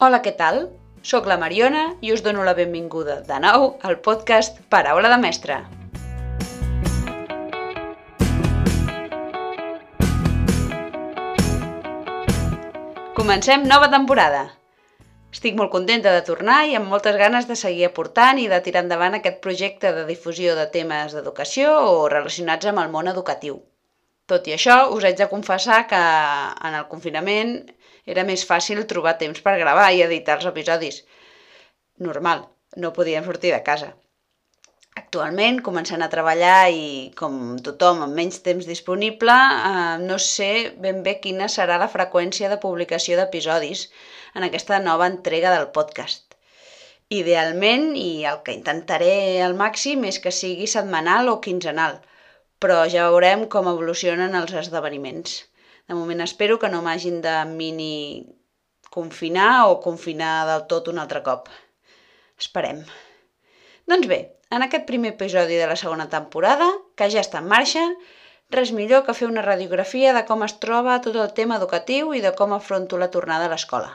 Hola, què tal? Soc la Mariona i us dono la benvinguda de nou al podcast Paraula de Mestre. Comencem nova temporada. Estic molt contenta de tornar i amb moltes ganes de seguir aportant i de tirar endavant aquest projecte de difusió de temes d'educació o relacionats amb el món educatiu. Tot i això, us haig de confessar que en el confinament era més fàcil trobar temps per gravar i editar els episodis. Normal, no podíem sortir de casa. Actualment, començant a treballar i, com tothom, amb menys temps disponible, eh, no sé ben bé quina serà la freqüència de publicació d'episodis en aquesta nova entrega del podcast. Idealment, i el que intentaré al màxim és que sigui setmanal o quinzenal, però ja veurem com evolucionen els esdeveniments. De moment espero que no m'hagin de mini confinar o confinar del tot un altre cop. Esperem. Doncs bé, en aquest primer episodi de la segona temporada, que ja està en marxa, res millor que fer una radiografia de com es troba tot el tema educatiu i de com afronto la tornada a l'escola.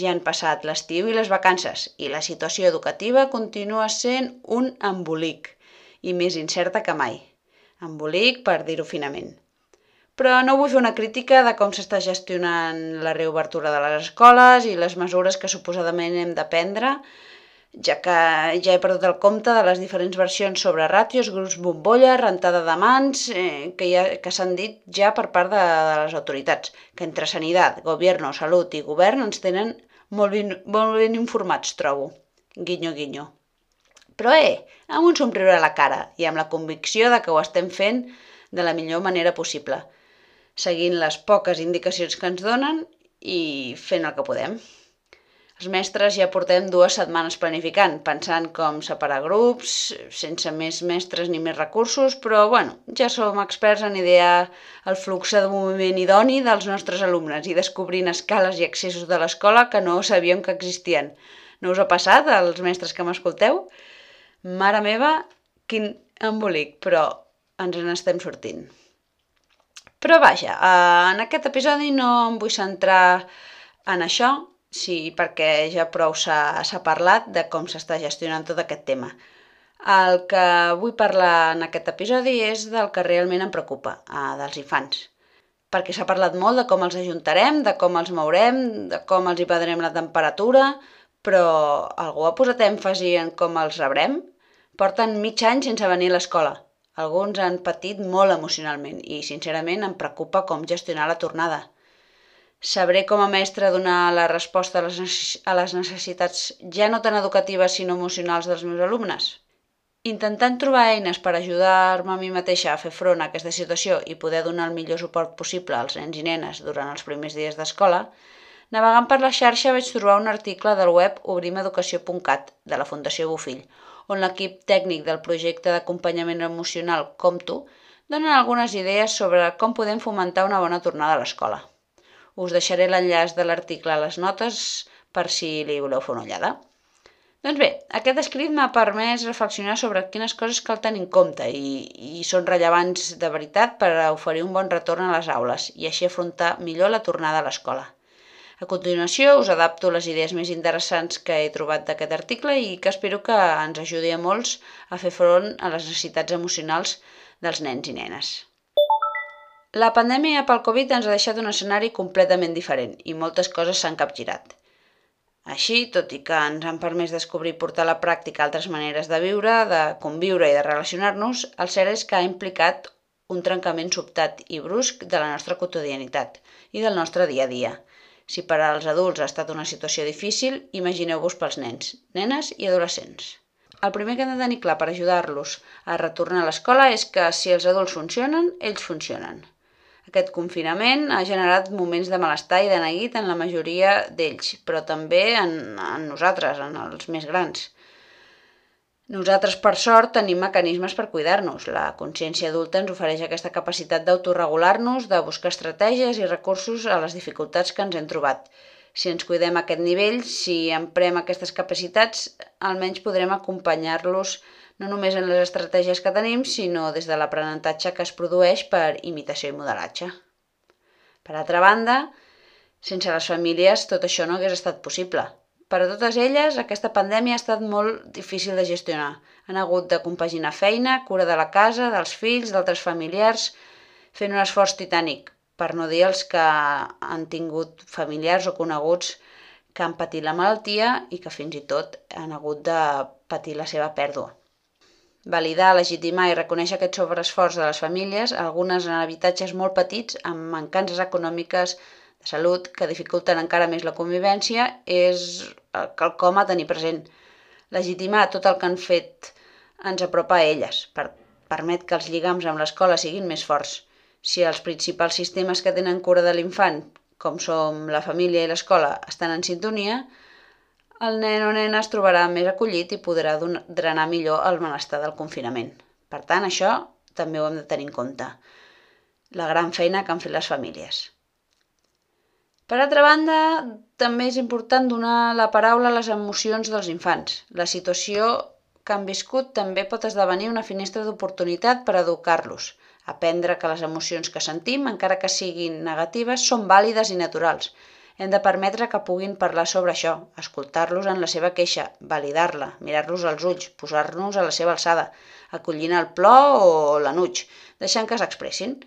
Ja han passat l'estiu i les vacances i la situació educativa continua sent un embolic i més incerta que mai. Embolic per dir-ho finament. Però no vull fer una crítica de com s'està gestionant la reobertura de les escoles i les mesures que suposadament hem de prendre ja que ja he perdut el compte de les diferents versions sobre ràtios, grups bombolla, rentada de mans, eh, que, ha, que s'han dit ja per part de, de les autoritats, que entre sanitat, govern, salut i govern ens tenen molt ben, molt ben informats, trobo. Guinyo, guinyo. Però, eh, amb un somriure a la cara i amb la convicció de que ho estem fent de la millor manera possible, seguint les poques indicacions que ens donen i fent el que podem. Els mestres ja portem dues setmanes planificant, pensant com separar grups, sense més mestres ni més recursos, però bueno, ja som experts en idear el flux de moviment idoni dels nostres alumnes i descobrint escales i accessos de l'escola que no sabíem que existien. No us ha passat, als mestres que m'escolteu? Mare meva, quin embolic, però ens n'estem sortint. Però vaja, eh, en aquest episodi no em vull centrar en això, Sí, perquè ja prou s'ha parlat de com s'està gestionant tot aquest tema. El que vull parlar en aquest episodi és del que realment em preocupa, eh, dels infants. Perquè s'ha parlat molt de com els ajuntarem, de com els mourem, de com els hi prendrem la temperatura, però algú ha posat èmfasi en com els rebrem? Porten mig any sense venir a l'escola. Alguns han patit molt emocionalment i, sincerament, em preocupa com gestionar la tornada. Sabré com a mestre donar la resposta a les, a les necessitats ja no tan educatives sinó emocionals dels meus alumnes? Intentant trobar eines per ajudar-me a mi mateixa a fer front a aquesta situació i poder donar el millor suport possible als nens i nenes durant els primers dies d'escola, navegant per la xarxa vaig trobar un article del web obrimeducació.cat de la Fundació Bofill, on l'equip tècnic del projecte d'acompanyament emocional Com Tu donen algunes idees sobre com podem fomentar una bona tornada a l'escola. Us deixaré l'enllaç de l'article a les notes per si li voleu fer una ullada. Doncs bé, aquest escrit m'ha permès reflexionar sobre quines coses cal tenir en compte i, i són rellevants de veritat per oferir un bon retorn a les aules i així afrontar millor la tornada a l'escola. A continuació us adapto les idees més interessants que he trobat d'aquest article i que espero que ens ajudi a molts a fer front a les necessitats emocionals dels nens i nenes. La pandèmia pel Covid ens ha deixat un escenari completament diferent i moltes coses s'han capgirat. Així, tot i que ens han permès descobrir i portar a la pràctica altres maneres de viure, de conviure i de relacionar-nos, el cert és que ha implicat un trencament sobtat i brusc de la nostra quotidianitat i del nostre dia a dia. Si per als adults ha estat una situació difícil, imagineu-vos pels nens, nenes i adolescents. El primer que hem de tenir clar per ajudar-los a retornar a l'escola és que si els adults funcionen, ells funcionen. Aquest confinament ha generat moments de malestar i de neguit en la majoria d'ells, però també en, en nosaltres, en els més grans. Nosaltres, per sort, tenim mecanismes per cuidar-nos. La consciència adulta ens ofereix aquesta capacitat d'autoregular-nos, de buscar estratègies i recursos a les dificultats que ens hem trobat. Si ens cuidem a aquest nivell, si emprem aquestes capacitats, almenys podrem acompanyar-los no només en les estratègies que tenim, sinó des de l'aprenentatge que es produeix per imitació i modelatge. Per altra banda, Sense les famílies tot això no hagués estat possible. Per a totes elles, aquesta pandèmia ha estat molt difícil de gestionar. Han hagut de compaginar feina, cura de la casa, dels fills, d'altres familiars, fent un esforç titànic, per no dir els que han tingut familiars o coneguts que han patit la malaltia i que fins i tot han hagut de patir la seva pèrdua. Validar, legitimar i reconèixer aquest sobreesforç de les famílies, algunes en habitatges molt petits, amb mancances econòmiques de salut que dificulten encara més la convivència és quelcom a tenir present. Legitimar tot el que han fet ens apropa a elles, per, permet que els lligams amb l'escola siguin més forts. Si els principals sistemes que tenen cura de l'infant, com som la família i l'escola, estan en sintonia, el nen o nena es trobarà més acollit i podrà drenar millor el malestar del confinament. Per tant, això també ho hem de tenir en compte. La gran feina que han fet les famílies. Per altra banda, també és important donar la paraula a les emocions dels infants. La situació que han viscut també pot esdevenir una finestra d'oportunitat per educar-los, aprendre que les emocions que sentim, encara que siguin negatives, són vàlides i naturals. Hem de permetre que puguin parlar sobre això, escoltar-los en la seva queixa, validar-la, mirar-los als ulls, posar-nos a la seva alçada, acollint el plor o l'anuig, deixant que s'expressin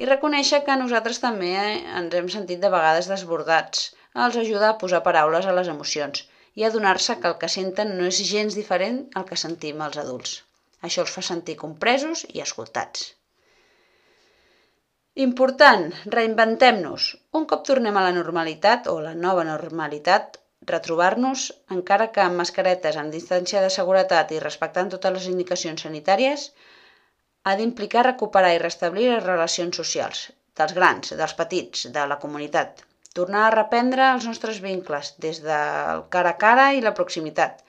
i reconèixer que nosaltres també ens hem sentit de vegades desbordats. Els ajuda a posar paraules a les emocions i a adonar-se que el que senten no és gens diferent al que sentim els adults. Això els fa sentir compresos i escoltats. Important, reinventem-nos. Un cop tornem a la normalitat o la nova normalitat, retrobar-nos, encara que amb mascaretes, amb distància de seguretat i respectant totes les indicacions sanitàries, ha d'implicar recuperar i restablir les relacions socials, dels grans, dels petits, de la comunitat. Tornar a reprendre els nostres vincles des del cara a cara i la proximitat,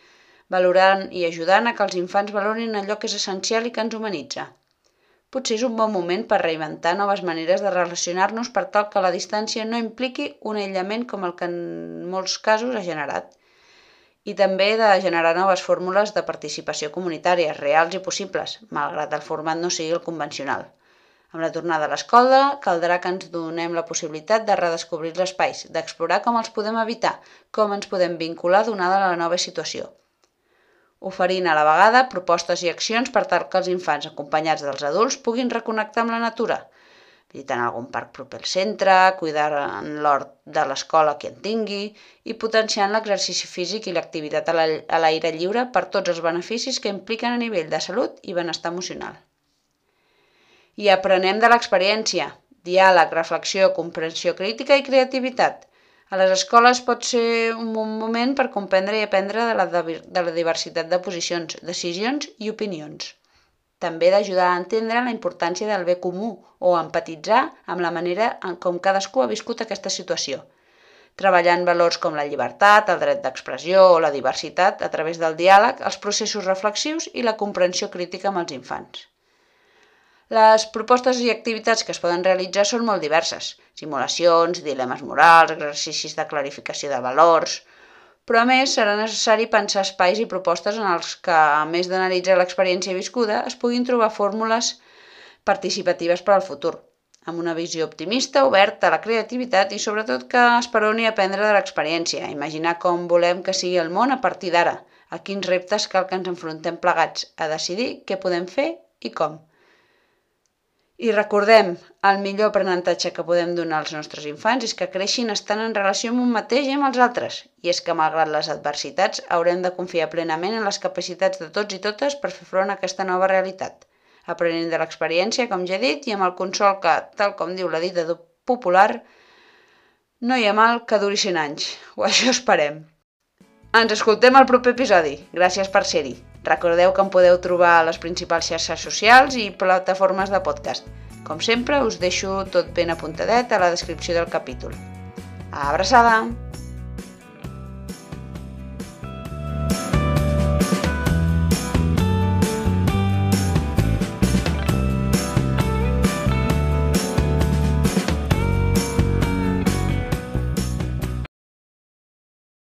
valorant i ajudant a que els infants valorin allò que és essencial i que ens humanitza. Potser és un bon moment per reinventar noves maneres de relacionar-nos per tal que la distància no impliqui un aïllament com el que en molts casos ha generat i també de generar noves fórmules de participació comunitària reals i possibles, malgrat el format no sigui el convencional. Amb la tornada a l'escola, caldrà que ens donem la possibilitat de redescobrir els espais, d'explorar com els podem evitar, com ens podem vincular donada la nova situació. Oferint a la vegada propostes i accions per tal que els infants acompanyats dels adults puguin reconnectar amb la natura, visitant algun parc proper al centre, cuidar en l'hort de l'escola qui en tingui i potenciant l'exercici físic i l'activitat a l'aire lliure per tots els beneficis que impliquen a nivell de salut i benestar emocional. I aprenem de l'experiència, diàleg, reflexió, comprensió crítica i creativitat. A les escoles pot ser un bon moment per comprendre i aprendre de la, de la diversitat de posicions, decisions i opinions també d'ajudar a entendre la importància del bé comú o empatitzar amb la manera en com cadascú ha viscut aquesta situació, treballant valors com la llibertat, el dret d'expressió o la diversitat a través del diàleg, els processos reflexius i la comprensió crítica amb els infants. Les propostes i activitats que es poden realitzar són molt diverses. Simulacions, dilemes morals, exercicis de clarificació de valors, però a més serà necessari pensar espais i propostes en els que, a més d'analitzar l'experiència viscuda, es puguin trobar fórmules participatives per al futur, amb una visió optimista, oberta a la creativitat i sobretot que esperoni aprendre de l'experiència, imaginar com volem que sigui el món a partir d'ara, a quins reptes cal que ens enfrontem plegats, a decidir què podem fer i com. I recordem, el millor aprenentatge que podem donar als nostres infants és que creixin estant en relació amb un mateix i amb els altres. I és que, malgrat les adversitats, haurem de confiar plenament en les capacitats de tots i totes per fer front a aquesta nova realitat. Aprenent de l'experiència, com ja he dit, i amb el consol que, tal com diu la dita popular, no hi ha mal que duri 100 anys. O això esperem. Ens escoltem al proper episodi. Gràcies per ser-hi. Recordeu que em podeu trobar a les principals xarxes socials i plataformes de podcast. Com sempre, us deixo tot ben apuntadet a la descripció del capítol. Abraçada!